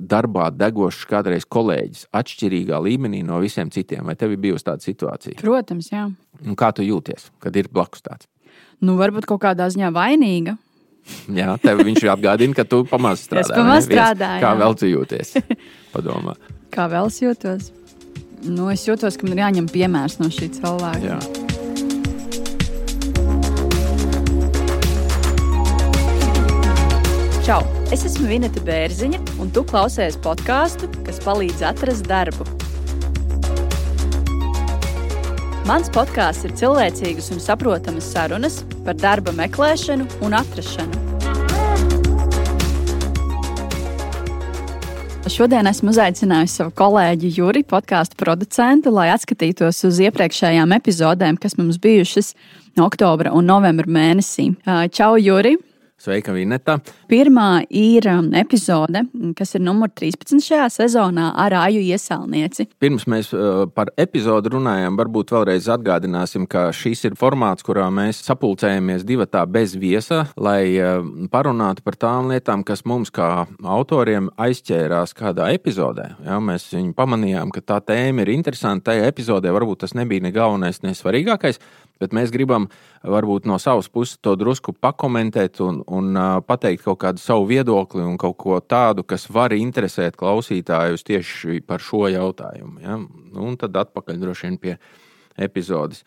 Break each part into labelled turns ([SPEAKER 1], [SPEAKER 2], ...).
[SPEAKER 1] darbā degošs kādreiz kolēģis, atšķirīgā līmenī no visiem citiem? Vai tev ir bijusi tāda situācija?
[SPEAKER 2] Protams, jā.
[SPEAKER 1] Un kā tu jūties, kad ir blakus tāds?
[SPEAKER 2] Nu, varbūt kaut kādā ziņā vainīga.
[SPEAKER 1] Jā, tev viņš atgādina, ka tu pamazs strādā.
[SPEAKER 2] Es pamazs strādāju.
[SPEAKER 1] Kā vēl tu jūties? Padomā.
[SPEAKER 2] Kā vēl es jūtos? Nu, es jūtos, ka man ir jāņem piemērs no šī cilvēka.
[SPEAKER 1] Jā.
[SPEAKER 2] Čau! Es esmu Vineta Bērziņa, un tu klausies podkāstu, kas palīdz atrast darbu. Mans podkāsts ir cilvēcīgas un saprotamas sarunas par darba meklēšanu un atrašanu. Šodien esmu uzaicinājusi savu kolēģi Juri, podkāstu producentu, lai atskatītos uz iepriekšējām epizodēm, kas mums bijušas oktobra un novembra mēnesī. Čau, Juri!
[SPEAKER 1] Sveika, Vineta.
[SPEAKER 2] Pirmā ir um, epizode, kas ir numur 13 šajā sezonā ar Aju iesaulnieci.
[SPEAKER 1] Pirms mēs uh, par epizodu runājam, varbūt vēlreiz atgādināsim, ka šis ir formāts, kurā mēs sapulcējamies divatā bez viesa, lai uh, parunātu par tām lietām, kas mums kā autoriem aizķērās kādā epizodē. Ja, mēs viņu pamanījām, ka tā tēma ir interesanta. Tajā epizodē varbūt tas nebija ne galvenais, ne svarīgākais, bet mēs gribam varbūt no savas puses to drusku pakomentēt un, un uh, pateikt kaut kādu savu viedokli un kaut ko tādu, kas var interesēt klausītājus tieši par šo jautājumu. Ja? Nu, un tad atpakaļ droši vien pie epizodes.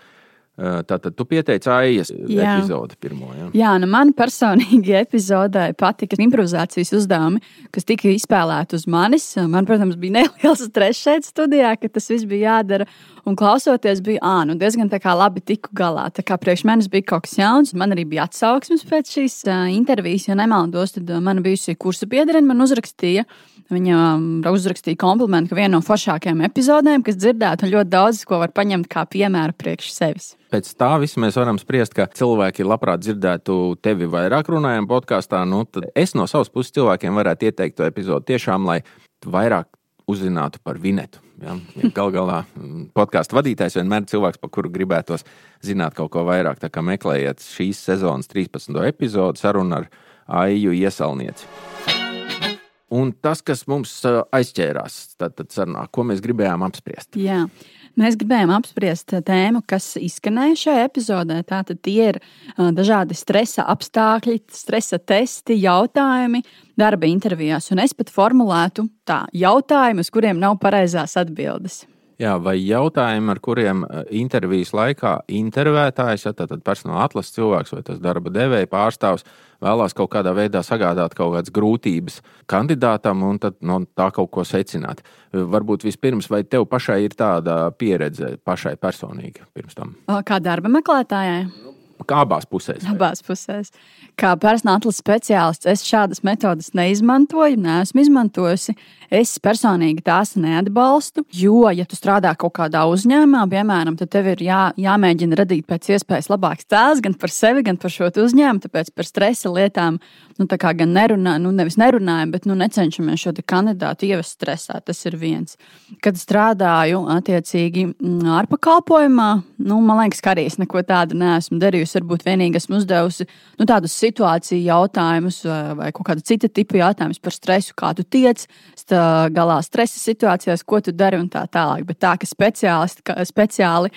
[SPEAKER 1] Tātad tu pieteici AIS epizodi pirmo. Ja?
[SPEAKER 2] Jā, nu man personīgi epizodē patika improvizācijas uzdevumi, kas tika izspēlēti uz manis. Man, protams, bija neliels stress šeit studijā, ka tas viss bija jādara. Un klausoties, bija ā, nu diezgan labi tiku galā. Tā kā priekš manis bija kaut kas jauns, man arī bija atsauksmes pēc šīs uh, intervijas. Ja nemaldos, tad uh, mana bijusi kursa biedrene man uzrakstīja. Viņa uzrakstīja komplimentu, ka viena no foršākajām epizodēm, kas dzirdēta, un ļoti daudz ko var paņemt kā piemēru priekš sevis.
[SPEAKER 1] Pēc tā visa mēs varam spriest, ka cilvēki labprāt dzirdētu tevi vairāk runājot podkāstā. Nu, tad es no savas puses cilvēkiem varētu ieteikt to epizodu tiešām, lai vairāk uzzinātu par Vinetu. Ja? Ja Galu galā mm, podkāstu vadītājs vienmēr ir cilvēks, par kuru gribētos zināt kaut ko vairāk. Tā kā meklējiet šīs sezonas 13. epizodu sarunu ar Aiju Iesalnieci. Un tas, kas mums aizķērās, tad, tad sarunā, ko mēs gribējām apspriest.
[SPEAKER 2] Jā. Mēs gribējām apspriest tēmu, kas izskanēja šajā epizodē. Tātad tie ir dažādi stresa apstākļi, stresa testi, jautājumi darba intervijās. Un es pat formulētu tā jautājumu, uz kuriem nav pareizās atbildes.
[SPEAKER 1] Jā, vai jautājumi, ar kuriem intervijas laikā intervētājs, ja tātad personāla atlases cilvēks vai tas darba devēja pārstāvs, vēlās kaut kādā veidā sagādāt kaut kādas grūtības kandidātam un no tā kaut ko secināt. Varbūt vispirms, vai tev pašai ir tāda pieredze pašai personīgi pirms tam?
[SPEAKER 2] Kā darba meklētājai?
[SPEAKER 1] Kā abās pusēs?
[SPEAKER 2] Vai? Abās pusēs. Kā personāla atlases speciālists, es šādas metodes neizmantoju, neesmu izmantojusi. Es personīgi tās neatbalstu, jo, ja tu strādā kaut kādā uzņēmumā, piemēram, tad tev ir jā, jāmēģina radīt pēc iespējas labāks tēls gan par sevi, gan par šo uzņēmumu. Tāpēc par stresa lietām nu, gan nerunājam, nu, nevis nerunājam, bet nu, necenšamies šo kandidātu ievest stresā. Tas ir viens. Kad strādāju attiecīgi ārpakalpojumā, nu, man liekas, ka arī es neko tādu neesmu darījusi. Varbūt vienīgi esmu uzdevusi nu, tādus situāciju jautājumus vai kaut kādu citu tipu jautājumus par stresu, kā tu tiec galā stresa situācijās, ko tu dari un tā tālāk. Bet tā, ka speciālisti, ka speciāli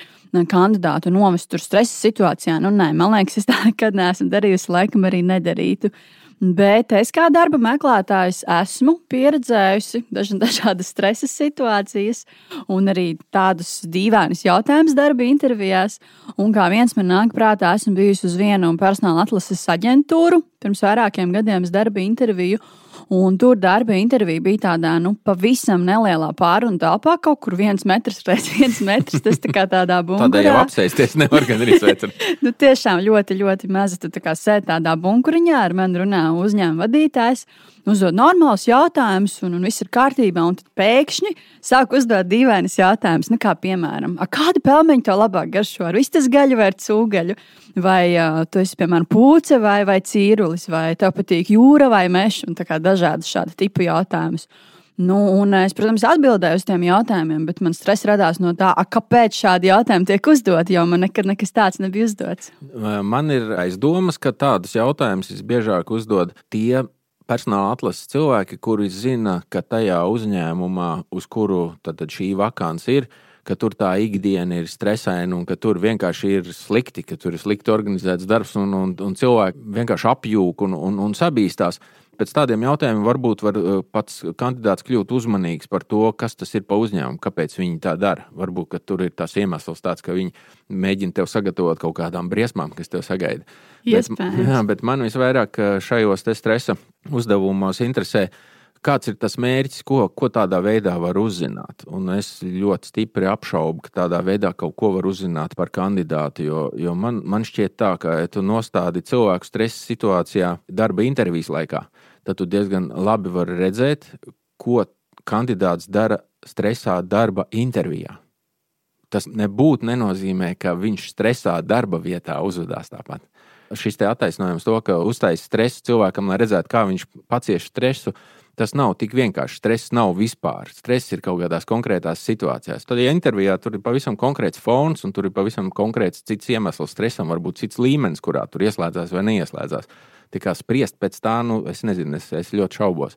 [SPEAKER 2] kandidātu novest tur stresa situācijā, nu nē, man liekas, es tā nekad neesmu darījusi, laikam arī nedarītu. Bet es kā darba meklētājs esmu pieredzējusi dažādas stresa situācijas un arī tādus dīvainus jautājumus darba intervijās. Un kā viens man nāk prātā, esmu bijusi uz vienu personāla atlases aģentūru. Pirms vairākiem gadiem es darba interviju Un tur darba intervija bija tādā nu, pavisam nelielā pārunu telpā, kaut kur viens metrs pēc viens metrs. Tas tā kā tādā bunkurā.
[SPEAKER 1] Tādā jau apsēsties nevar gan arī sveicam.
[SPEAKER 2] nu, tiešām ļoti, ļoti maza. Tu tā kā sēdi tādā bunkuriņā, ar mani runā uzņēmuma vadītājs uzdod normālus jautājumus, un, un viss ir kārtībā. Un tad pēkšņi sāk uzdot dīvainas jautājumus, nu, kā piemēram, kāda pelmeņa tev labāk garšo ar vistas gaļu vai cūgaļu? Vai uh, tu esi, piemēram, pūce vai, vai cīrulis, vai tev patīk jūra vai meža, un dažādas šāda tipa jautājumus. Nu, un es, protams, atbildēju uz tiem jautājumiem, bet man stress radās no tā, a, kāpēc šādi jautājumi tiek uzdoti, jo man nekad nekas tāds nebija uzdots.
[SPEAKER 1] Man ir aizdomas, ka tādus jautājumus visbiežāk uzdod tie personāla atlases cilvēki, kuri zina, ka tajā uzņēmumā, uz kuru tad, šī vakance ir, ka tur tā ikdiena ir stresaina un ka tur vienkārši ir slikti, ka tur ir slikti organizēts darbs un, un, un cilvēki vienkārši apjūk un, un, un sabīstās pēc tādiem jautājumiem varbūt var uh, pats kandidāts kļūt uzmanīgs par to, kas tas ir pa uzņēmumu, kāpēc viņi tā dara. Varbūt tur ir tas iemesls, tāds, ka viņi mēģina tev sagatavot kaut kādām briesmām, kas tev sagaida.
[SPEAKER 2] Iespējams.
[SPEAKER 1] Bet, jā, bet man visvairāk uh, šajos stresa uzdevumos interesē. Kāds ir tas mērķis, ko, ko tādā veidā var uzzināt? Un es ļoti stipri apšaubu, ka tādā veidā kaut ko var uzzināt par kandidātu. Jo, jo man, man šķiet, tā, ka ja tu nostādi cilvēku stresa situācijā darba intervijas laikā, tad tu diezgan labi vari redzēt, ko kandidāts dara stresā darba intervijā. Tas nebūtu nenozīmē, ka viņš stresā darba vietā uzvedās tāpat. Šis attaisnojums to, ka uztaisīt stresu cilvēkam, lai redzētu, kā viņš pacieš stresu, tas nav tik vienkārši. Stress nav vispār. Stress ir kaut kādās konkrētās situācijās. Tad, ja intervijā tur ir pavisam konkrēts fons un tur ir pavisam konkrēts cits iemesls stresam, varbūt cits līmenis, kurā tur ieslēdzās vai neieslēdzās spriest pēc tā, nu, es nezinu, es, es ļoti šaubos.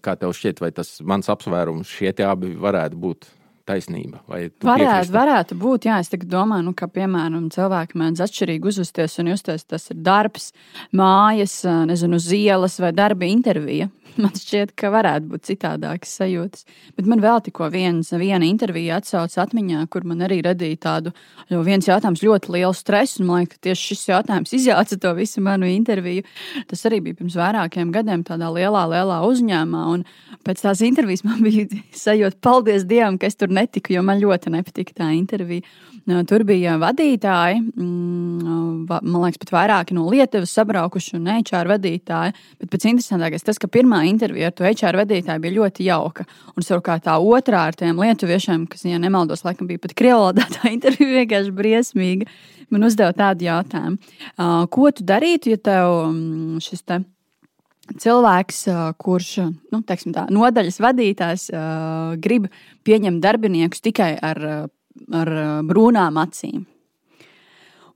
[SPEAKER 1] Kā tev šķiet, vai tas mans apsvērums šie abi varētu būt taisnība.
[SPEAKER 2] Varētu, varētu būt, jā, es domāju, nu, ka, piemēram, cilvēki mēdz atšķirīgi uzvesties un justies, tas ir darbs, mājas, nezinu, uz ielas vai darba intervija. Man šķiet, ka varētu būt citādākas sajūtas. Bet man vēl tikko viens, viena intervija atsaucas atmiņā, kur man arī radīja tādu, jo viens jautājums ļoti lielu stresu. Man liekas, tieši šis jautājums izjauca to visu manu interviju. Tas arī bija pirms vairākiem gadiem tādā lielā, lielā uzņēmumā. Un pēc tās intervijas man bija sajūta, paldies Dievam, ka es tur netiku, jo man ļoti nepatika tā intervija. Tur bija vadītāji, mm, man liekas, pat vairāki no Lietuvas sabraukuši un HR vadītāji. Bet pats interesantākais tas, ka pirmā intervija ar to HR vadītāju bija ļoti jauka. Un savukārt tā otrā ar tiem lietuviešiem, kas, ja nemaldos, laikam bija pat krievlodā, tā intervija vienkārši briesmīga. Man uzdeva tādu jautājumu. Ko tu darītu, ja tev mm, šis te cilvēks, kurš nu, tā, nodaļas vadītājs, grib pieņemt darbiniekus tikai ar ar brūnām acīm.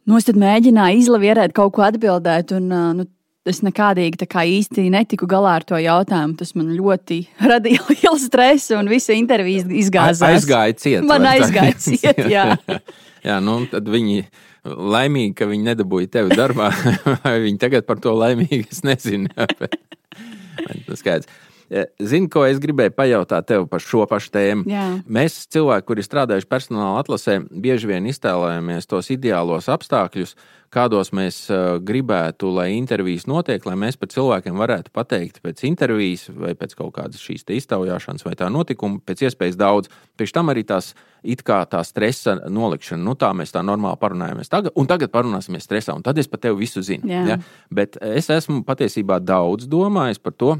[SPEAKER 2] Nu, es mēģināju izlavierēt kaut ko atbildēt, un nu, es nekādīgi īsti netiku galā ar to jautājumu. Tas man ļoti radīja lielu stresu, un visa intervija izgāzās.
[SPEAKER 1] Aizgāja ciet.
[SPEAKER 2] Man aizgāja ciet, jā.
[SPEAKER 1] jā, nu, tad viņi laimīgi, ka viņi nedabūja tevi darbā. Vai viņi tagad par to laimīgi, es nezinu. Tas skaidrs. Eh, zini, ko es gribēju pajautāt tev par šo pašu tēmu?
[SPEAKER 2] Jā.
[SPEAKER 1] Mēs, cilvēki, kuri strādājuši personāla atlasē, bieži vien iztēlojamies tos ideālos apstākļus, kādos mēs uh, gribētu, lai intervijas notiek, lai mēs par cilvēkiem varētu pateikt pēc intervijas vai pēc kaut kādas šīs iztaujāšanas vai tā notikuma, pēc iespējas daudz. Pēc tam arī tās it kā tā stresa nolikšana, nu tā mēs tā normāli parunājamies tagad, un tagad parunāsimies stresā, un tad es par tevi visu zinu.
[SPEAKER 2] Jā.
[SPEAKER 1] Ja? Bet es esmu patiesībā daudz domājis par to,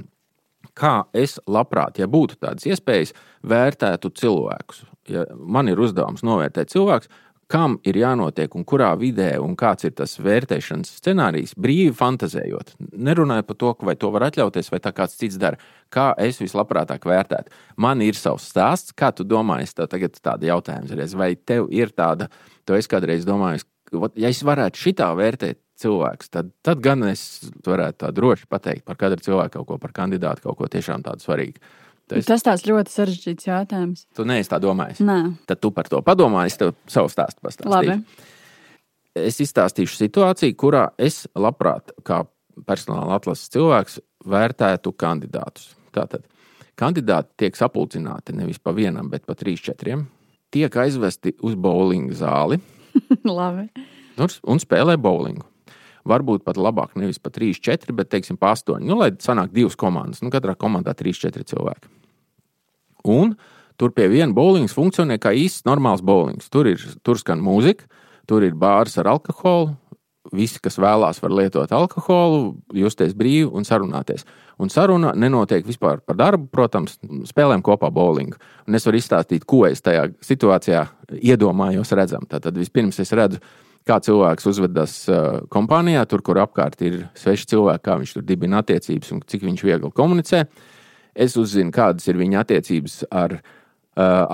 [SPEAKER 1] kā es labprāt, ja būtu tādas iespējas, vērtētu cilvēkus. Ja man ir uzdevums novērtēt cilvēku, kam ir jānotiek un kurā vidē, un kāds ir tas vērtēšanas scenārijs, brīvi fantāzējot. Nerunājot par to, vai to var atļauties, vai tā kāds cits dara. Kā es vislabprātāk vērtētu? Man ir savs stāsts, kā tu domā, tev tagad tāda jautājums, vai tev ir tāda, tu esi kādreiz domājis, ja es varētu šitā vērtēt cilvēks, tad, tad gan es varētu tā droši pateikt par katru cilvēku kaut ko, par kandidātu kaut ko tiešām tādu svarīgu.
[SPEAKER 2] Tas, tas tāds ļoti sarežģīts jautājums.
[SPEAKER 1] Tu neesi tā domājis.
[SPEAKER 2] Nē.
[SPEAKER 1] Tad tu par to padomā, es tev savu stāstu pastāstīšu.
[SPEAKER 2] Labi.
[SPEAKER 1] Es izstāstīšu situāciju, kurā es labprāt, kā personāla atlases cilvēks, vērtētu kandidātus. Tātad kandidāti tiek sapulcināti nevis pa vienam, bet pa trīs, četriem. Tiek aizvesti uz bowlinga zāli.
[SPEAKER 2] Labi.
[SPEAKER 1] Un spēlē bowlingu varbūt pat labāk, nevis pa 3, 4, bet teiksim, pa 8. Nu, lai sanāk divas komandas, nu, katrā komandā 3, 4 cilvēki. Un tur pie viena bowlings funkcionē kā īsts normāls bowlings. Tur, ir, tur skan mūzika, tur ir bārs ar alkoholu. Visi, kas vēlās, var lietot alkoholu, justies brīvi un sarunāties. Un saruna nenotiek vispār par darbu, protams, spēlēm kopā bowlingu. Un es varu izstāstīt, ko es tajā situācijā iedomājos redzam. Tad vispirms es redzu, kā cilvēks uzvedas uh, kompānijā, tur, kur apkārt ir sveši cilvēki, kā viņš tur dibina attiecības un cik viņš viegli komunicē. Es uzzinu, kādas ir viņa attiecības ar uh,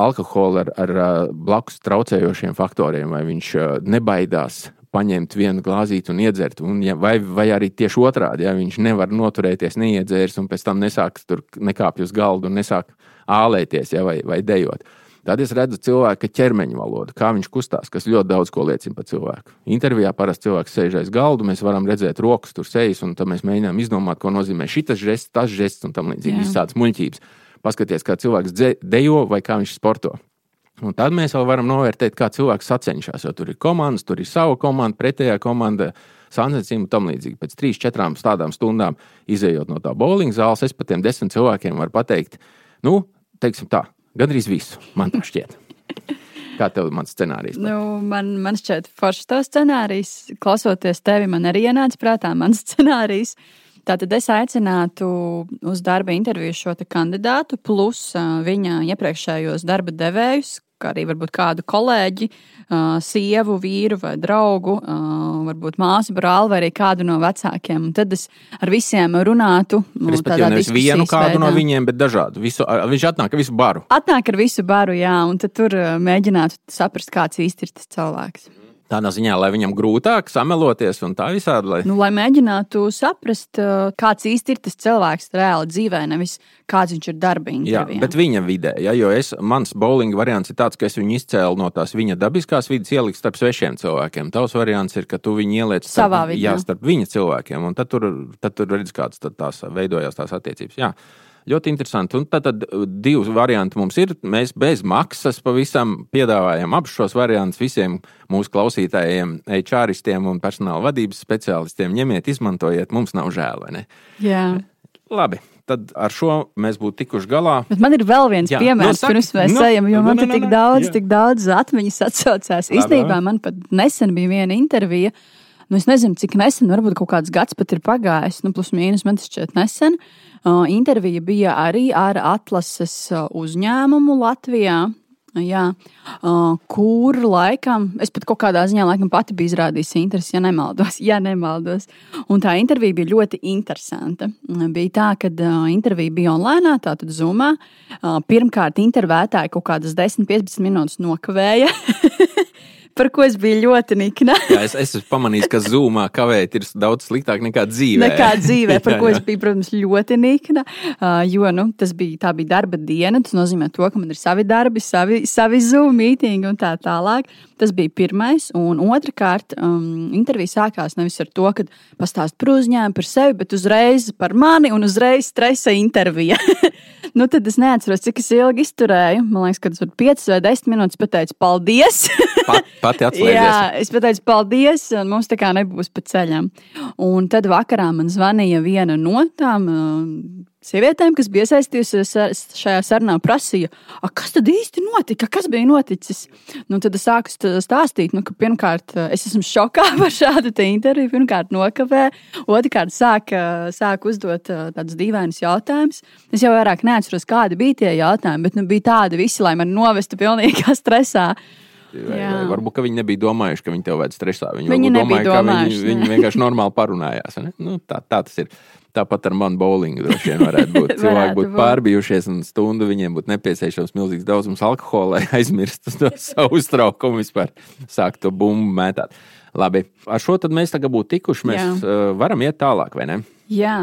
[SPEAKER 1] alkoholu, ar, ar uh, blakus traucējošiem faktoriem, vai viņš uh, nebaidās paņemt vienu glāzīti un iedzert. Un, ja, vai, vai arī tieši otrādi, ja viņš nevar noturēties, neiedzērs un pēc tam nesāk tur nekāpj uz galdu un nesāk ālēties ja, vai, vai dejot. Tad es redzu cilvēka ķermeņa valodu, kā viņš kustās, kas ļoti daudz ko liecina par cilvēku. Intervijā parasti cilvēks sēž aiz galda, mēs varam redzēt rokas, tur sejas, un tad mēs mēģinām izdomāt, ko nozīmē šis žests, tas žests un tam līdzīgi. Visas tādas muļķības. Paskaties, kā cilvēks dejo vai kā viņš sporto. Un tad mēs vēl varam novērtēt, kā cilvēks sacenšas. Jo tur ir komandas, tur ir sava komanda, pretējā komanda, sāncensība un tam līdzīgi. Pēc trīs, četrām tādām stundām, izējot no tā bowling zāles, es pat tiem desmit cilvēkiem varu pateikt, nu, teiksim tā, Gandrīz visu, man tā šķiet. Kā tev mans scenārijs?
[SPEAKER 2] Nu, man, man šķiet, foršs tavs scenārijs. Klausoties tevi, man arī ienāca prātā mans scenārijs. Tātad es aicinātu uz darba interviju šo kandidātu, plus viņa iepriekšējos darba devējus, kā arī varbūt kādu kolēģi, sievu, vīru vai draugu, varbūt māsu, brāli vai arī kādu no vecākiem. Un tad es ar visiem runātu.
[SPEAKER 1] Nu, Respektīvi, nevis vienu kādu veidā. no viņiem, bet dažādu. Visu, viņš atnāk ar visu baru.
[SPEAKER 2] Atnāk ar visu baru, jā, un tad tur mēģinātu saprast, kāds īsti ir tas cilvēks.
[SPEAKER 1] Tādā ziņā, lai viņam grūtāk sameloties un tā visādi. Lai...
[SPEAKER 2] Nu, lai mēģinātu saprast, kāds īsti ir tas cilvēks reāli dzīvē, nevis kāds viņš ir darbīgi.
[SPEAKER 1] Jā, bet viņa vidē, ja, jo es, mans bowling variants ir tāds, ka es viņu izcēlu no tās viņa dabiskās vidas, ieliku starp svešiem cilvēkiem. Tavs variants ir, ka tu viņu ieliec starp,
[SPEAKER 2] savā vidē.
[SPEAKER 1] Jā, starp viņa cilvēkiem, un tad tur, tad tur redz, kādas tās veidojās tās attiecības. Jā. Ļoti interesanti. Un tad, tad uh, divi varianti mums ir. Mēs bez maksas pavisam piedāvājam abus šos variantus visiem mūsu klausītājiem, HRistiem un personāla vadības speciālistiem. Ņemiet, izmantojiet, mums nav žēl?
[SPEAKER 2] Jā.
[SPEAKER 1] Labi. Tad ar šo mēs būtu tikuši galā.
[SPEAKER 2] Bet man ir vēl viens jā. piemērs, no, pirms mēs no, ejam, jo no, man no, no, tik daudz, jā. tik daudz atmiņas atsaucās. Īstenībā man pat nesen bija viena intervija. Nu, es nezinu, cik nesen, varbūt kaut kāds gads pat ir pagājis, nu, plus mīnus, man tas šķiet nesen. Uh, Intervija bija arī ar atlases uzņēmumu Latvijā. Jā, uh, kur laikam, es pat kaut kādā ziņā laikam pati biju izrādījusi interesi, ja nemaldos. Ja nemaldos. Un tā intervija bija ļoti interesanta. Bija tā, ka uh, intervija bija online, tātad Zoomā. Uh, pirmkārt, intervētāji kaut kādas 10-15 minūtes nokavēja. par ko es biju ļoti nikna.
[SPEAKER 1] Jā, es, es esmu pamanījis, ka zūmā kavēt ir daudz sliktāk nekā dzīvē.
[SPEAKER 2] Nekā dzīvē, par jā, ko es biju, protams, ļoti nikna. Jo nu, tas bija, tā bija darba diena. Tas nozīmē, to, ka man ir savi darbi, savi, savi zūmu mītīņi un tā tālāk. Tas bija pirmais. Un otrkārt, um, intervija sākās nevis ar to, ka pastāst par uzņēmumu, par sevi, bet uzreiz par mani un uzreiz stresa intervija. nu, tad es neatceros, cik es ilgi izturēju. Man liekas, ka tas bija 5 vai 10 minūtes. Pateicu, paldies!
[SPEAKER 1] Pat, pati atslēdzies.
[SPEAKER 2] Jā, es pateicu, paldies, un mums tā kā nebūs pa ceļam. Un tad vakarā man zvanīja viena no tām sievietēm, kas bija iesaistījusies šajā sarunā, prasīja, kas tad īsti notika, kas bija noticis. Nu, tad es sāku stāstīt, nu, ka pirmkārt es esmu šokā par šādu interviju. Pirmkārt, nokavē, otrkārt, sāk, sāk uzdot tādus dīvainus jautājumus. Es jau vairāk neatceros, kādi bija tie jautājumi, bet nu, bija tādi visi, lai man novestu pilnīgā stresā.
[SPEAKER 1] Vai, vai varbūt viņi nebija domājuši, ka viņi tev vajag stresā. Viņi, viņi domāja, ka viņi, viņi vienkārši normāli parunājās. Nu, tā, tā tas ir. Tāpat ar manu bowlingu droši vien varētu būt. Cilvēki būtu pārbijušies un stundu viņiem būtu nepieciešams milzīgs daudzums alkohola, lai aizmirstu to savu uztraukumu vispār sākt to bumbu mētāt. Labi, ar šo tad mēs tagad būtu tikuši. Mēs Jā. uh, varam iet tālāk, vai ne?
[SPEAKER 2] Jā.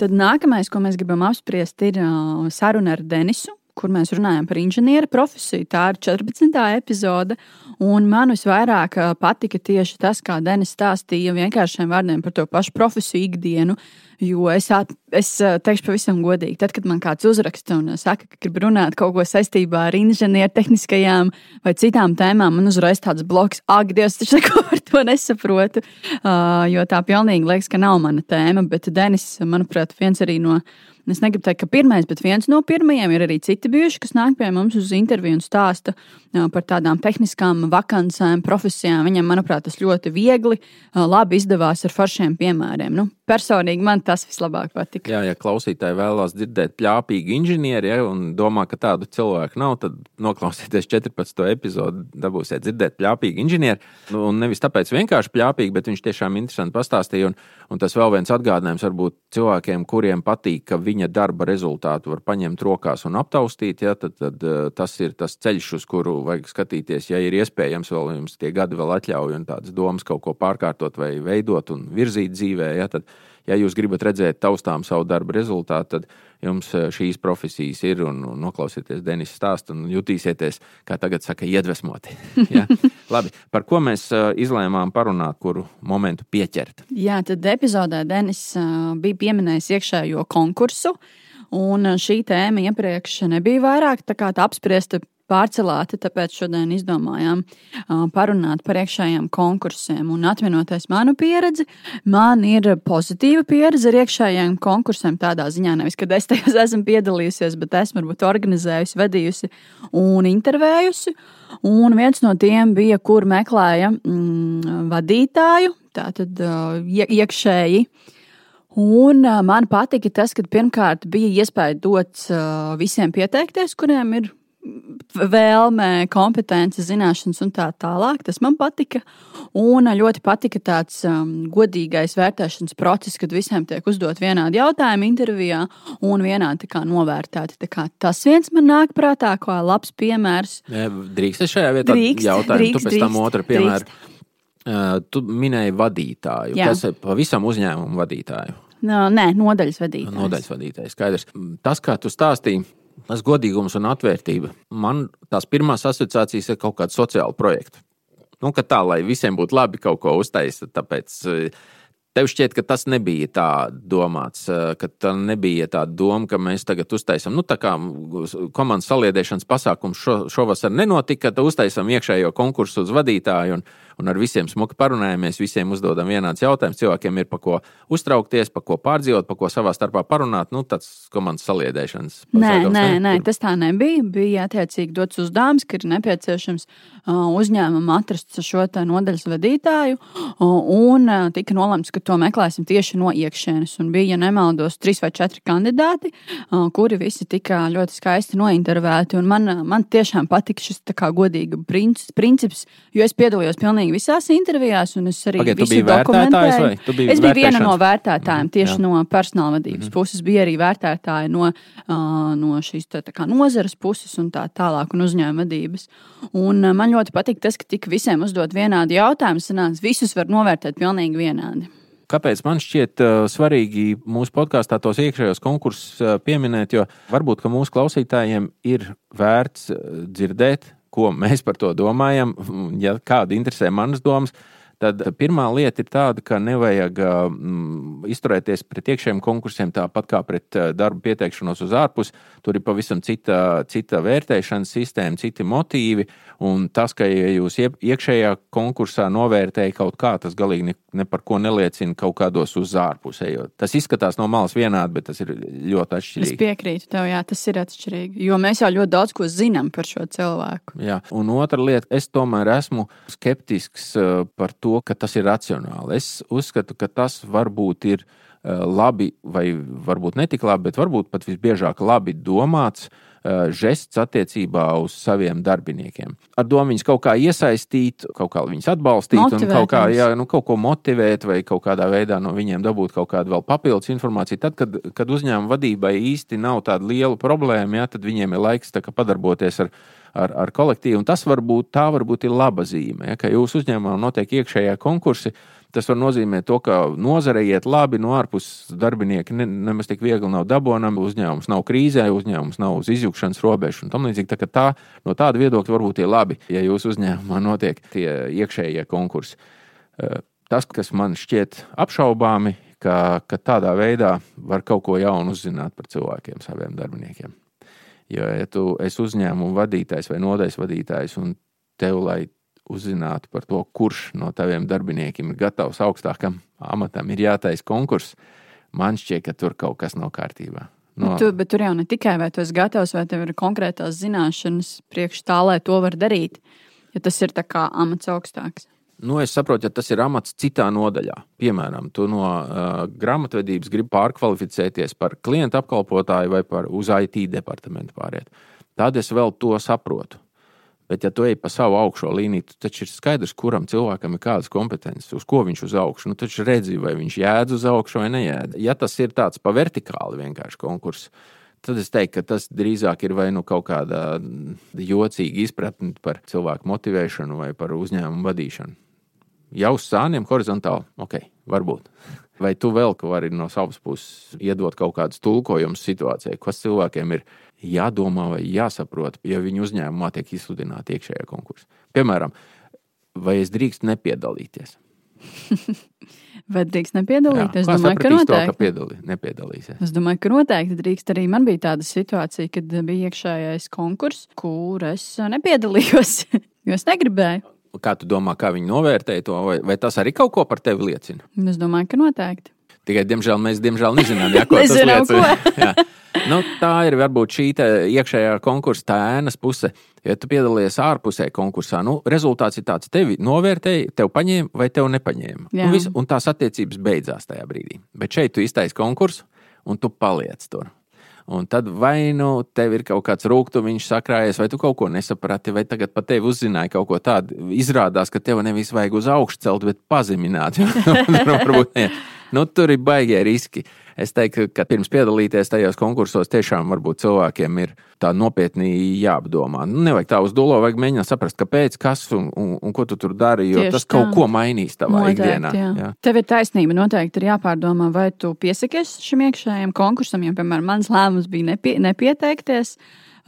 [SPEAKER 2] Tad nākamais, ko mēs gribam apspriest, ir uh, saruna ar Denisu kur mēs runājam par inženiera profesiju. Tā ir 14. epizode. Un man visvairāk patika tieši tas, kā Denis stāstīja vienkāršiem vārdiem par to pašu profesiju ikdienu. Jo es, at, es teikšu pavisam godīgi, tad, kad man kāds uzraksta un saka, ka grib runāt kaut ko saistībā ar inženiertehniskajām vai citām tēmām, man uzreiz tāds bloks, ak, Dievs, taču neko par to nesaprotu. Uh, jo tā pilnīgi liekas, ka nav mana tēma. Bet Denis, manuprāt, viens arī no Es negribu teikt, ka pirmais, bet viens no pirmajiem ir arī citi bijuši, kas nāk pie mums uz interviju un stāsta par tādām tehniskām vakancēm, profesijām. Viņam, manuprāt, tas ļoti viegli, labi izdevās ar foršiem piemēriem. Nu, personīgi man tas vislabāk patika.
[SPEAKER 1] Jā, ja klausītāji vēlās dzirdēt plāpīgu inženieri ja, un domā, ka tādu cilvēku nav, tad noklausieties 14. epizodi, dabūsiet dzirdēt plāpīgu inženieri. Nu, un nevis tāpēc vienkārši plāpīgi, bet viņš tiešām interesanti pastāstīja. Un, un tas vēl viens atgādinājums varbūt cilvēkiem, kuriem patīk, ka viņa darba rezultātu var paņemt rokās un aptaustīt, ja, tad, tad tas ir tas ceļš, uz kuru vajag skatīties. Ja ir iespējams, vēl jums tie gadi vēl atļauj un tādas domas kaut ko pārkārtot vai veidot un virzīt dzīvē, ja, tad ja jūs gribat redzēt taustām savu darbu rezultātu, tad jums eh, šīs profesijas ir un, un noklausieties Denis stāstu un jutīsieties, kā tagad saka, iedvesmoti. ja? Labi, par ko mēs eh, izlēmām parunāt, kuru momentu pieķert?
[SPEAKER 2] Jā, tad epizodē Denis eh, bija pieminējis iekšējo konkursu. Un šī tēma iepriekš nebija vairāk tā tā apspriesta pārcelāti, tāpēc šodien izdomājām parunāt par iekšējiem konkursiem. Un atminoties manu pieredzi, man ir pozitīva pieredze ar iekšējiem konkursiem. Tādā ziņā nevis, ka es tajos esmu piedalījusies, bet esmu varbūt organizējusi, vedījusi un intervējusi. Un viens no tiem bija, kur meklēja mm, vadītāju, tātad iekšēji. Un man patika tas, ka pirmkārt bija iespēja dot visiem pieteikties, kuriem ir vēlme, kompetence, zināšanas un tā tālāk. Tas man patika. Un ļoti patika tāds um, godīgais vērtēšanas process, kad visiem tiek uzdot vienādi jautājumi intervijā un vienādi novērtēti. Kā tas viens man nāk prātā, kā labs piemērs.
[SPEAKER 1] Drīkst es šajā vietā
[SPEAKER 2] drīkst,
[SPEAKER 1] jautājumu,
[SPEAKER 2] drīkst,
[SPEAKER 1] tu pēc tam otru piemēru.
[SPEAKER 2] Drīkst.
[SPEAKER 1] Uh, tu minēji vadītāju. Jā. Kas ir pavisam uzņēmumu vadītāju?
[SPEAKER 2] No, nē, nodaļas vadītājs.
[SPEAKER 1] Nodaļas vadītājs. Skaidrs. Tas, kā tu stāstīji, tas godīgums un atvērtība. Man tās pirmās asociācijas ir kaut kāda sociāla projekta. Nu, tā, lai visiem būtu labi kaut ko uztaisīt. Tāpēc eh, Tev šķiet, ka tas nebija tā domāts, eh, ka tā nebija tā doma, ka mēs tagad uztaisām, nu, tā kā komandas saliedēšanas pasākums šo, šovasar nenotika, tad uztaisām iekšējo konkursu uz vadītāju un, un ar visiem smuki parunājamies, visiem uzdodam vienāds jautājums. Cilvēkiem ir par ko uztraukties, par ko pārdzīvot, par ko savā starpā parunāt. Nu, tāds komandas saliedēšanas.
[SPEAKER 2] Nē, nē, nē, tas tā nebija. Bija attiecīgi dots uzdevums, ka ir nepieciešams uzņēmumam atrast šo nodaļas vadītāju, un tika nolemts, ka to meklēsim tieši no iekšienes. Un bija, ja nemaldos, trīs vai četri kandidāti, kuri visi tika ļoti skaisti nointervēti. Man, man tiešām patika šis godīga princips, jo es piedalījos pilnīgi pilnīgi visās intervijās, un es arī
[SPEAKER 1] Pagad,
[SPEAKER 2] visu
[SPEAKER 1] dokumentēju.
[SPEAKER 2] Biji es biju viena no vērtētājiem, mhm, tieši jā. no personāla vadības mm -hmm. puses. Bija arī vērtētāji no, uh, no šīs tā, tā nozares puses un tā tālāk, un uzņēmuma vadības. Un, uh, man ļoti patīk tas, ka tika visiem uzdot vienādi jautājumi, sanāks, visus var novērtēt pilnīgi vienādi.
[SPEAKER 1] Kāpēc man šķiet uh, svarīgi mūsu podkāstā tos iekšējos konkursus uh, pieminēt, jo varbūt mūsu klausītājiem ir vērts dzirdēt ko mēs par to domājam. Ja kādu interesē manas domas, tad pirmā lieta ir tāda, ka nevajag mm, izturēties pret iekšējiem konkursiem tāpat kā pret darbu pieteikšanos uz ārpusi. Tur ir pavisam cita, cita vērtēšanas sistēma, citi motīvi. Un tas, ka ja jūs iekšējā konkursā novērtējat kaut kā, tas galīgi ne, ne par ko neliecina kaut kādos uz ārpusējot. Tas izskatās no malas vienādi, bet tas ir ļoti atšķirīgi.
[SPEAKER 2] Es piekrītu tev, jā, tas ir atšķirīgi. Jo mēs jau ļoti daudz ko zinām par šo cilvēku.
[SPEAKER 1] Jā, un otra lieta, es tomēr esmu skeptisks par to, ka tas ir racionāli. Es uzskatu, ka tas varbūt ir labi, vai varbūt ne tik labi, bet varbūt pat visbiežāk labi domāts Eh, žests attiecībā uz saviem darbiniekiem. Ar domu viņus kaut kā iesaistīt, kaut kā viņus atbalstīt,
[SPEAKER 2] Motivēt
[SPEAKER 1] un kaut, kā, jā, nu, kaut ko motivēt, vai kaut kādā veidā no viņiem dabūt kaut kādu vēl papildus informāciju. Tad, kad, kad uzņēmuma vadībai īsti nav tāda liela problēma, jā, tad viņiem ir laiks padarboties ar ar, ar kolektīvu. Un tas varbūt tā varbūt ir laba zīme. Ja, ka jūsu uzņēmumā notiek iekšējā konkursi, Tas var nozīmēt to, ka nozare iet labi, no ārpuses darbinieki ne, nemaz tik viegli nav dabonami, uzņēmums nav krīzē, uzņēmums nav uz izjukšanas robežas un tam līdzīgi. Tā, tā, no tāda viedokļa varbūt ir labi, ja jūsu uzņēmumā notiek tie iekšējie konkursi. Tas, kas man šķiet apšaubāmi, ka, ka tādā veidā var kaut ko jaunu uzzināt par cilvēkiem, saviem darbiniekiem. Jo, ja tu esi uzņēmuma vadītājs vai nodaļas vadītājs, un tev, lai uzzinātu par to, kurš no taviem darbiniekiem ir gatavs augstākam amatam, ir jātaisa konkurss. Man šķiet, ka tur kaut kas nav kārtībā.
[SPEAKER 2] No... Bet, tu, bet tur jau ne tikai vai tu esi gatavs, vai tev ir konkrētās zināšanas priekš tā, lai to var darīt, ja tas ir kā amats augstāks.
[SPEAKER 1] Nu, es saprotu, ja tas ir amats citā nodaļā. Piemēram, tu no uh, grāmatvedības gribi pārkvalificēties par klientu apkalpotāju vai par uz IT departamentu pāriet. Tad es vēl to saprotu. Bet, ja tu ej pa savu augšo līniju, tad taču ir skaidrs, kuram cilvēkam ir kādas kompetences, uz ko viņš uz augšu. Nu, taču redzi, vai viņš jēdz uz augšu vai nejēdz. Ja tas ir tāds pa vertikāli vienkārši konkurss, tad es teiktu, ka tas drīzāk ir vai nu kaut kāda jocīga izpratne par cilvēku motivēšanu vai par uzņēmumu vadīšanu. Jau uz sāniem horizontāli, ok, varbūt. Vai tu vēl vari no savas puses iedot kaut kādus tulkojumus situācijai, kas cilvēkiem ir jādomā vai jāsaprot, ja viņu uzņēmumā tiek izsludināta iekšējā konkursa? Piemēram, vai es drīkstu nepiedalīties?
[SPEAKER 2] Vai drīkst nepiedalīties?
[SPEAKER 1] Jā,
[SPEAKER 2] es domāju, ka noteikti.
[SPEAKER 1] To, ka piedalī, nepiedalīsies.
[SPEAKER 2] Es domāju, ka noteikti drīkst. Arī man bija tāda situācija, kad bija iekšējais konkurss, kur es nepiedalījos, jo es negribēju.
[SPEAKER 1] Kā tu domā, kā viņi novērtēja to, vai, vai tas arī kaut ko par tevi liecina?
[SPEAKER 2] Es domāju, ka noteikti.
[SPEAKER 1] Tikai, diemžēl, mēs diemžēl nezinām, ja, ko tas liecina. nu, tā ir varbūt šī iekšējā konkursa tā ēnas puse. Ja tu piedalies ārpusē konkursā, nu, rezultāts ir tāds, tevi novērtēja, tev paņēma vai tev nepaņēma. Un, vis, un tās attiecības beidzās tajā brīdī. Bet šeit tu iztaisi konkursu un tu paliec tur. Un tad vai nu tev ir kaut kāds rūkstošs sakrājies, vai tu kaut ko nesaprati, vai tagad pat tevi uzzināja kaut ko tādu. Izrādās, ka tev nevis vajag uz augšu celt, bet pazemināt. Varbūt ne. Nu, tur ir baigie riski. Es teiktu, ka pirms piedalīties tajos konkursos, tiešām varbūt cilvēkiem ir tā nopietni jāapdomā. Nu, nevajag tā uz dūlo, vajag mēģināt saprast, kāpēc, kas un, un, un ko tu tur dari, jo Tieši tas tā. kaut ko mainīs tavā noteikti, ikdienā. Jā. Jā.
[SPEAKER 2] Tev ir taisnība, noteikti ir jāpārdomā, vai tu piesakies šim iekšējiem konkursam, jo, piemēram, mans lēmums bija nepie, nepieteikties.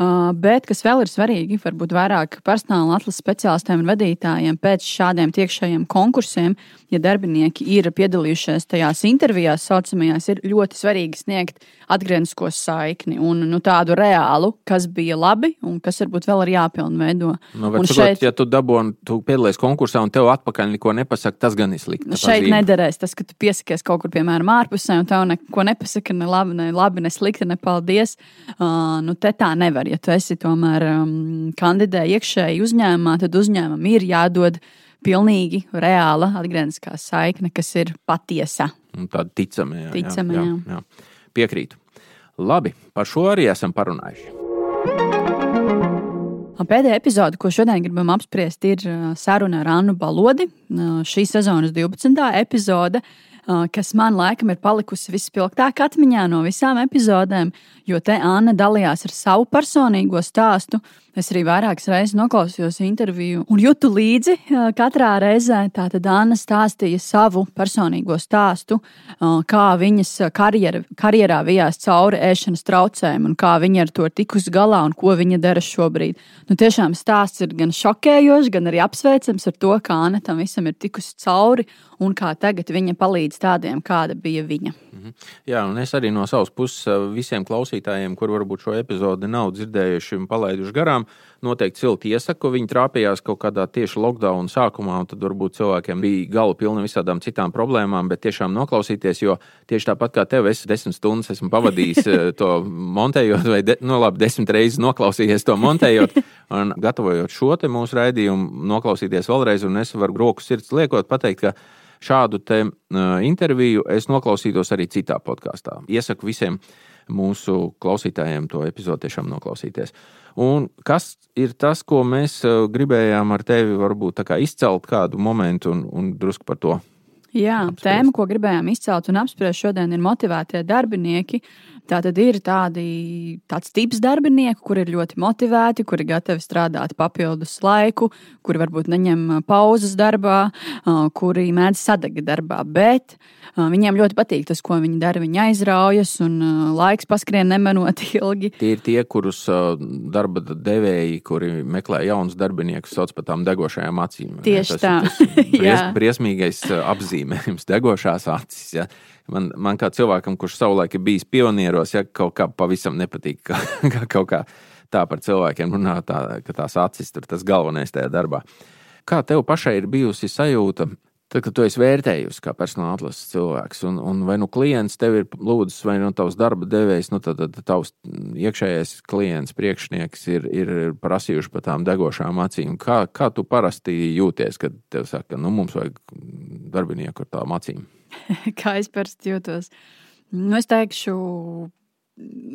[SPEAKER 2] Uh, bet, kas vēl ir svarīgi, varbūt vairāk personāla atlases speciālistiem un vadītājiem pēc šādiem tiekšējiem konkursiem, ja darbinieki ir piedalījušies tajās intervijās, saucamajās, ir ļoti svarīgi sniegt atgrieznisko saikni un nu, tādu reālu, kas bija labi un kas varbūt vēl ir jāpilnveido.
[SPEAKER 1] Nu, un šeit, šeit, ja tu dabūji, tu piedalies konkursā un tev atpakaļ neko nepasaka, tas gan ir slikti.
[SPEAKER 2] Šeit pazīme. nederēs tas, ka tu piesakies kaut kur, piemēram, ārpusē, un tev neko nepasaka, ne labi, ne, labi, ne slikti, ne paldies. Uh, nu, te tā nevar ja tu esi tomēr um, kandidē iekšēji uzņēmumā, tad uzņēmumam ir jādod pilnīgi reāla atgriezniskā saikne, kas ir patiesa.
[SPEAKER 1] Tāda ticama, jā,
[SPEAKER 2] ticama jā, jā.
[SPEAKER 1] Jā, jā. Piekrītu. Labi, par šo arī esam parunājuši.
[SPEAKER 2] Pēdējā epizode, ko šodien gribam apspriest, ir uh, saruna ar Annu Balodi. Uh, šī sezonas 12. epizode. Uh, kas man laikam ir palikusi vispilgtāk atmiņā no visām epizodēm, jo te Anna dalījās ar savu personīgo stāstu. Es arī vairākas reizes noklausījos interviju un jutu līdzi katrā reizē. Tātad Anna stāstīja savu personīgo stāstu, kā viņas karjera, karjerā vijās cauri ēšanas traucējumiem un kā viņa ar to ir tikusi galā un ko viņa dara šobrīd. Nu, tiešām stāsts ir gan šokējošs, gan arī apsveicams ar to, kā Anna tam visam ir tikusi cauri un kā tagad viņa palīdz tādiem, kāda bija viņa.
[SPEAKER 1] Mhm. Jā, un es arī no savas puses visiem klausītājiem, kur varbūt šo epizodi nav dzirdējuši un palaiduši garām, noteikti silti iesaku. Viņi trāpījās kaut kādā tieši lockdown sākumā, un tad varbūt cilvēkiem bija gala pilna visādām citām problēmām, bet tiešām noklausīties, jo tieši tāpat kā tev, es desmit stundas esmu pavadījis eh, to montējot, vai de, no nu labi, desmit reizes noklausījies to montējot, un gatavojot šo te mūsu raidījumu, noklausīties vēlreiz, un es varu roku sirds liekot pateikt, ka šādu te, uh, interviju es noklausītos arī citā podkāstā. Iesaku visiem mūsu klausītājiem to epizodi tiešām noklausīties. Un kas ir tas, ko mēs gribējām ar tevi varbūt izcelt kādu momentu un, un drusku par to
[SPEAKER 2] Jā, apspriest. tēma, ko gribējām izcelt un apspriest šodien, ir motivētie darbinieki. Tā tad ir tādi, tāds tips darbinieku, kuri ir ļoti motivēti, kuri gatavi strādāt papildus laiku, kuri varbūt neņem pauzes darbā, kuri mēdz sadega darbā. Bet viņiem ļoti patīk tas, ko viņi dara. Viņi aizraujas un laiks paskrien nemanot ilgi.
[SPEAKER 1] Tie ir tie, kurus darba devēji, kuri meklē jaunus darbiniekus, sauc par tām degošajām acīm.
[SPEAKER 2] Tieši
[SPEAKER 1] tas,
[SPEAKER 2] tā.
[SPEAKER 1] Tas bries, briesmīgais apzīmējums, degošās acis. Ja? Man, man kā cilvēkam, kurš savulaik ir bijis pionieros, ja kaut kā pavisam nepatīk, ka, ka kaut kā tā par cilvēkiem runā, tā, ka tās acis tur tas galvenais tajā darbā. Kā tev pašai ir bijusi sajūta? Tad, kad tu esi vērtējusi kā personāla atlases cilvēks, un, un vai nu klients tev ir lūdzis, vai nu tavs darba devējs, nu tad, tad tavs iekšējais klients, priekšnieks ir, ir prasījuši par tām degošām acīm. Kā, kā tu parasti jūties, kad tev saka, nu mums vajag darbinieku ar tām acīm?
[SPEAKER 2] kā es parasti jūtos. Nu, es teikšu,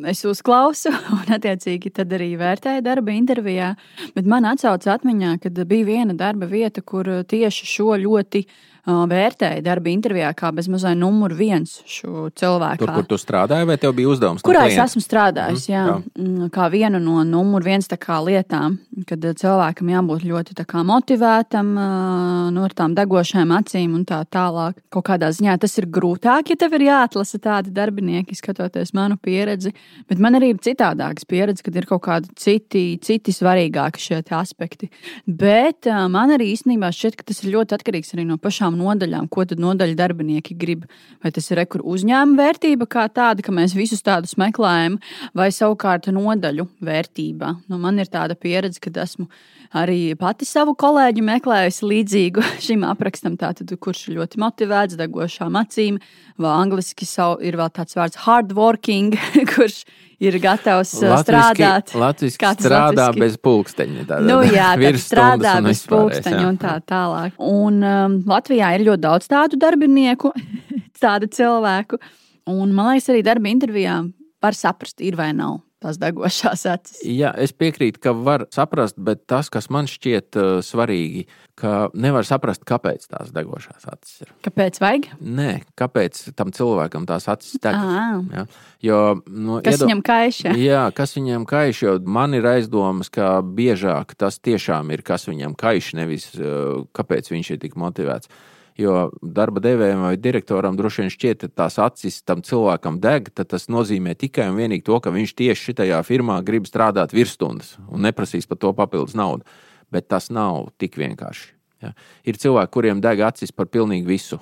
[SPEAKER 2] es uzklausu, un attiecīgi tad arī vērtēju darba intervijā. Bet man atsaucās atmiņā, kad bija viena darba vieta, kur tieši šo ļoti vērtēja darba intervijā kā bezmazliet numur viens šo cilvēku.
[SPEAKER 1] Tur, kur tu strādāji, vai tev bija uzdevums?
[SPEAKER 2] Kurā es esmu strādājis, mm, jā, jā. Kā vienu no numur viens lietām, kad cilvēkam jābūt ļoti motivētam, no nu, tām degošām acīm un tā tālāk. Kaut kādā ziņā tas ir grūtāk, ja tev ir jāatlasa tādi darbinieki, skatoties manu pieredzi. Bet man arī ir citādākas pieredzes, kad ir kaut kādi citi, citi svarīgāki šie aspekti. Bet man arī īstenībā šķiet, ka tas ir ļoti atkarīgs arī no pašām nodaļām, ko tad nodaļa darbinieki grib. Vai tas ir rekur uzņēmuma vērtība kā tāda, ka mēs visus tādus meklējam, vai savukārt nodaļu vērtība. Nu, man ir tāda pieredze, ka esmu arī pati savu kolēģi meklējusi līdzīgu šim aprakstam, tātad, kurš ir ļoti motivēts, degošām acīm, vai angliski ir vēl tāds vārds hardworking, kurš ir gatavs uh, latviski, strādāt.
[SPEAKER 1] Latvijas strādā latviski? bez pulksteņa. Tātad,
[SPEAKER 2] nu, jā, tad strādā bez pulksteņa jā. un tā tālāk. Un um, Latvijā ir ļoti daudz tādu darbinieku, tādu cilvēku. Un man liekas, arī darba intervijā var saprast, ir vai nav tās degošās acis.
[SPEAKER 1] Jā, es piekrītu, ka var saprast, bet tas, kas man šķiet uh, svarīgi, ka nevar saprast, kāpēc tās degošās acis ir.
[SPEAKER 2] Kāpēc vajag?
[SPEAKER 1] Nē, kāpēc tam cilvēkam tās acis deg? Ja? Jo, nu,
[SPEAKER 2] kas iedo... viņam kaiš?
[SPEAKER 1] Jā, kas viņam kaiš, jo man ir aizdomas, ka biežāk tas tiešām ir, kas viņam kaiš, nevis uh, kāpēc viņš ir tik motivēts. Jo darba devējiem vai direktoram droši vien šķiet, ka tās acis tam cilvēkam deg, tad tas nozīmē tikai un vienīgi to, ka viņš tieši šajā firmā grib strādāt virsstundas un neprasīs par to papildus naudu. Bet tas nav tik vienkārši. Ja? Ir cilvēki, kuriem deg acis par pilnīgi visu.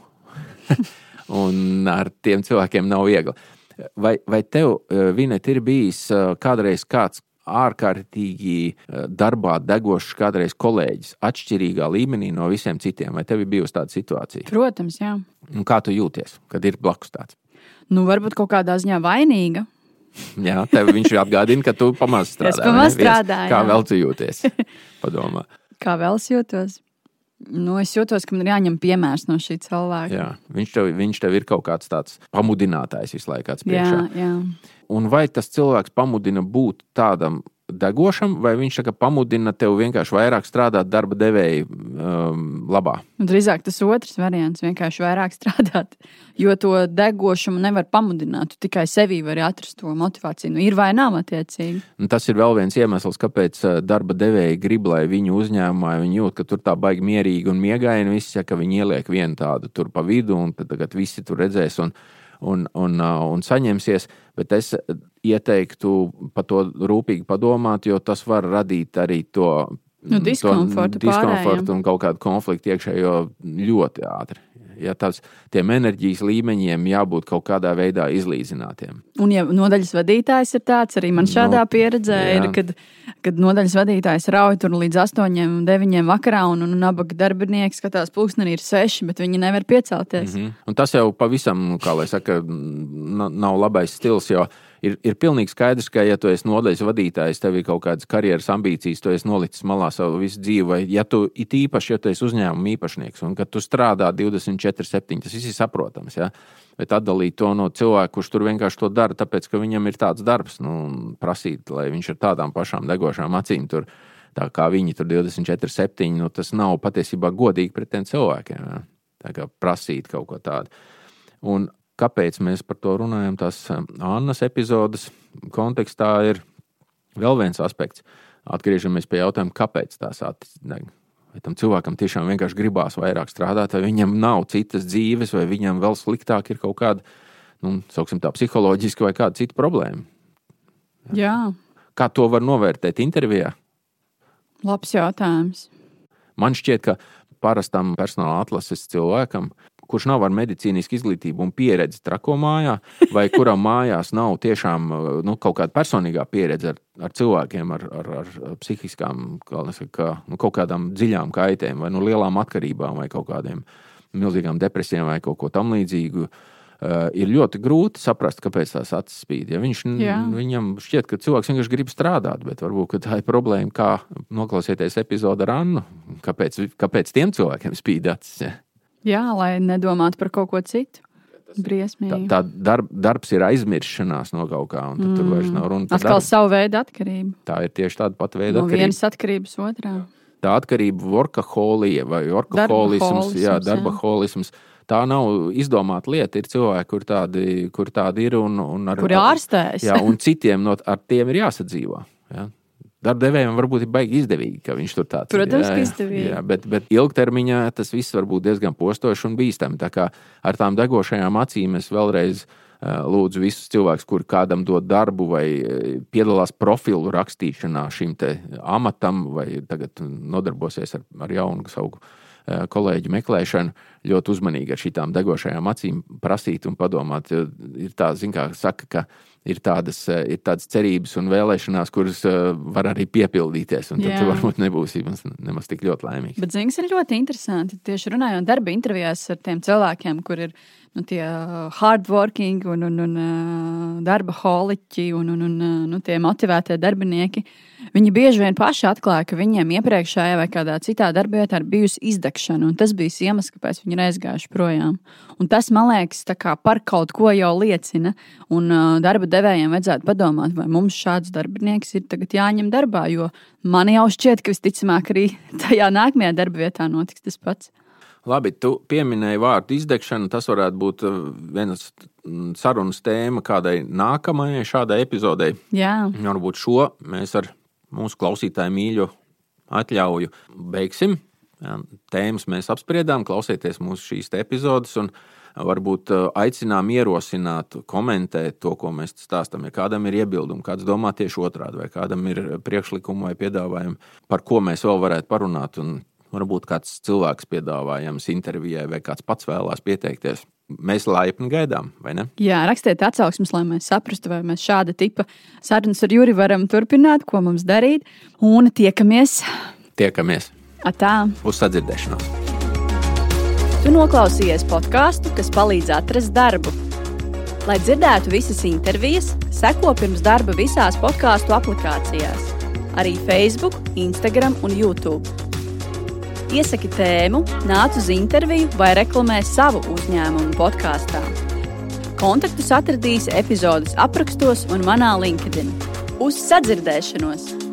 [SPEAKER 1] un ar tiem cilvēkiem nav viegli. Vai, vai tev, eh, Vinet, ir bijis eh, kādreiz kāds ārkārtīgi eh, darbā degošs kādreiz kolēģis, atšķirīgā līmenī no visiem citiem. Vai tev ir bijusi tāda situācija?
[SPEAKER 2] Protams, jā.
[SPEAKER 1] Un kā tu jūties, kad ir blakus tāds?
[SPEAKER 2] Nu, varbūt kaut kādā ziņā vainīga.
[SPEAKER 1] Jā, tev viņš atgādina, ka tu pamazs strādā.
[SPEAKER 2] Es pamazs strādāju.
[SPEAKER 1] Kā vēl tu jūties? Padomā.
[SPEAKER 2] Kā vēl es jūtos? Nu, es jūtos, ka man ir jāņem piemērs no šī cilvēka.
[SPEAKER 1] Jā, viņš, tev, viņš tev ir kaut kāds tāds pamudinātājs visu laiku.
[SPEAKER 2] Jā, jā.
[SPEAKER 1] Un vai tas cilvēks pamudina būt tādam degošam, vai viņš pamudina tev vienkārši vairāk strādāt darba devēja um, labā?
[SPEAKER 2] Nu, drīzāk tas otrs variants - vienkārši vairāk strādāt. Jo to degošumu nevar pamudināt. Tu tikai sevī vari atrast to motivāciju. Nu, ir vai nav attiecīgi.
[SPEAKER 1] Un tas ir vēl viens iemesls, kāpēc uh, darba devēji grib, lai viņu uzņēmumā viņi jūt, ka tur tā baigi mierīgi un miegaini viss, ja viņi ieliek vienu tādu tur pa vidu, un tad tagad visi tur redzēs. Un, un, un, uh, un saņemsies. Bet es ieteiktu par to rūpīgi padomāt, jo tas var radīt arī to
[SPEAKER 2] nu, diskomfortu,
[SPEAKER 1] diskomfortu un kaut kādu konfliktu iekšējo ļoti ātri ja tas, tiem enerģijas līmeņiem jābūt kaut kādā veidā izlīdzinātiem.
[SPEAKER 2] Un, ja nodaļas vadītājs ir tāds, arī man šādā no, pieredzē jā. ir, kad, kad nodaļas vadītājs rauj tur līdz 8, 9 vakarā, un, un nabaga darbinieki skatās, pulkstenī ir 6, bet viņi nevar piecelties.
[SPEAKER 1] Mm -hmm. Un tas jau pavisam, kā lai saka, nav labais stils, jo ir, ir pilnīgi skaidrs, ka, ja tu esi nodaļas vadītājs, tev ir kaut kādas karjeras ambīcijas, tu esi nolicis malā savu visu dzīvi, vai ja tu it īpaši, ja tu esi uzņēmuma īpašnieks un ka tu strādā 24, 7, tas viss ir saprotams. Ja? Bet atdalīt to no cilvēka, kurš tur vienkārši to dara, tāpēc ka viņam ir tāds darbs, nu, prasīt, lai viņš ar tādām pašām degošām acīm tur. Tā kā viņi tur 24, 7, nu, tas nav patiesībā godīgi pret tiem cilvēkiem. Ja? Tā kā prasīt kaut ko tādu. Un kāpēc mēs par to runājam, tās um, Annas epizodes kontekstā ir vēl viens aspekts. Atgriežamies pie jautājuma, kāpēc tās attīstās. Vai tam cilvēkam tiešām vienkārši gribās vairāk strādāt, vai viņam nav citas dzīves, vai viņam vēl sliktāk ir kaut kāda, nu, sauksim tā, psiholoģiska vai kāda cita problēma.
[SPEAKER 2] Jā.
[SPEAKER 1] Kā to var novērtēt intervijā?
[SPEAKER 2] Labs jautājums.
[SPEAKER 1] Man šķiet, ka parastam personāla atlases cilvēkam kurš nav ar medicīnisku izglītību un pieredzi trako mājā, vai kuram mājās nav tiešām nu, kaut kāda personīgā pieredze ar, ar cilvēkiem, ar, ar, ar psihiskām, kā nesaka, nu, kaut kādām dziļām kaitēm, vai nu, lielām atkarībām, vai kaut kādiem milzīgām depresijām, vai kaut ko tam līdzīgu. Uh, ir ļoti grūti saprast, kāpēc tās acis spīd. Ja viņš, Jā. viņam šķiet, ka cilvēks vienkārši grib strādāt, bet varbūt tā ir problēma, kā noklausieties epizodi ar Annu. Kāpēc, kāpēc tiem cilvēkiem spīd acis? Ja?
[SPEAKER 2] Jā, lai nedomātu par kaut ko citu. Briesmīgi.
[SPEAKER 1] tā darb, darbs ir aizmiršanās no kaut kā, un mm. tur vairs nav runa par
[SPEAKER 2] Atkal
[SPEAKER 1] darbu.
[SPEAKER 2] savu veidu atkarība.
[SPEAKER 1] Tā ir tieši tāda pati veida
[SPEAKER 2] No
[SPEAKER 1] atkarība.
[SPEAKER 2] vienas atkarības otrā.
[SPEAKER 1] Tā atkarība, workaholija vai workaholisms,
[SPEAKER 2] Darbaholisms,
[SPEAKER 1] jā,
[SPEAKER 2] jā.
[SPEAKER 1] darbaholisms. Tā nav izdomāta lieta. Ir cilvēki, kur tādi, kur tādi ir un, un ar,
[SPEAKER 2] Kur ārstēs?
[SPEAKER 1] Jā, un citiem no, ar tiem ir jāsadzīvo. Jā. Darbdevējiem varbūt ir baigi izdevīgi, ka viņš tur tāds
[SPEAKER 2] Protams,
[SPEAKER 1] ir.
[SPEAKER 2] ka izdevīgi.
[SPEAKER 1] Jā, bet, bet ilgtermiņā tas viss var būt diezgan postoši un bīstami. Tā kā ar tām degošajām acīm es vēlreiz lūdzu visus cilvēkus, kuri kādam dod darbu vai piedalās profilu rakstīšanā šim amatam, vai tagad nodarbosies ar, ar jaunu savu kolēģu meklēšanu, ļoti uzmanīgi ar šīm degošajām acīm prasīt un padomāt. Jo Ir tā, zin, kā saka, ka ir tādas, eh, ir tādas cerības un vēlēšanās, kuras eh, var arī piepildīties. Un tad
[SPEAKER 2] Jā.
[SPEAKER 1] varbūt nebūsi nemaz, nemaz tik ļoti laimīgs.
[SPEAKER 2] Bet zināms, ir ļoti interesanti. Tieši runājot darba intervijās ar tiem cilvēkiem, kur ir nu, tie hardworking un, un, un darba holiķi un, un, un nu, tie motivētie darbinieki. Viņi bieži vien paši atklāja, ka viņiem iepriekšējā vai kādā citā darba vietā ir bijusi izdegšana, tas bija iemesls, kāpēc viņi ir aizgājuši projām. Un tas, man liekas, kā par kaut ko jau liecina. Un darba devējiem vajadzētu padomāt, vai mums šāds darbinieks ir jāņem darbā, jo man jau šķiet, ka visticamāk arī tajā nākamajā darba vietā notiks tas pats.
[SPEAKER 1] Labi, tu pieminēji vārdu izdegšana. Tas varētu būt uh, viens sarunas tēma kādai nākamajai šādai epizodei.
[SPEAKER 2] Jā,
[SPEAKER 1] Varbūt šo mēs ar mūsu klausītāju mīļu atļauju beigsim. Tēmas mēs apspriedām, klausieties mūsu šīs epizodes. Varbūt uh, aicinām ierosināt, komentēt to, ko mēs stāstām. Ja kādam ir iebildumi, kāds domā tieši otrādi, vai kādam ir priekšlikumi vai piedāvājumi, par ko mēs vēl varētu parunāt. Un varbūt kāds cilvēks piedāvājams intervijai, vai kāds pats vēlās pieteikties. Mēs laipni gaidām, vai ne?
[SPEAKER 2] Jā rakstiet atsauksmes, lai mēs saprastu, vai mēs šāda tipa sarunas ar Juri varam turpināt, ko mums darīt. Un tiekamies
[SPEAKER 1] Tiekamies
[SPEAKER 2] atā.
[SPEAKER 1] uz sadzirdēšanos!
[SPEAKER 2] Tu noklausījies podkāstu, kas palīdz atrast darbu. Lai dzirdētu visas intervijas, seko pirms darba visās podkāstu aplikācijās, arī Facebook, Instagram un YouTube. Iesaki tēmu, nāc uz interviju vai reklamē savu uzņēmumu podkāstā. Kontaktus atradīsi epizodes aprakstos un manā LinkedIn. Uz sadzirdēšanos!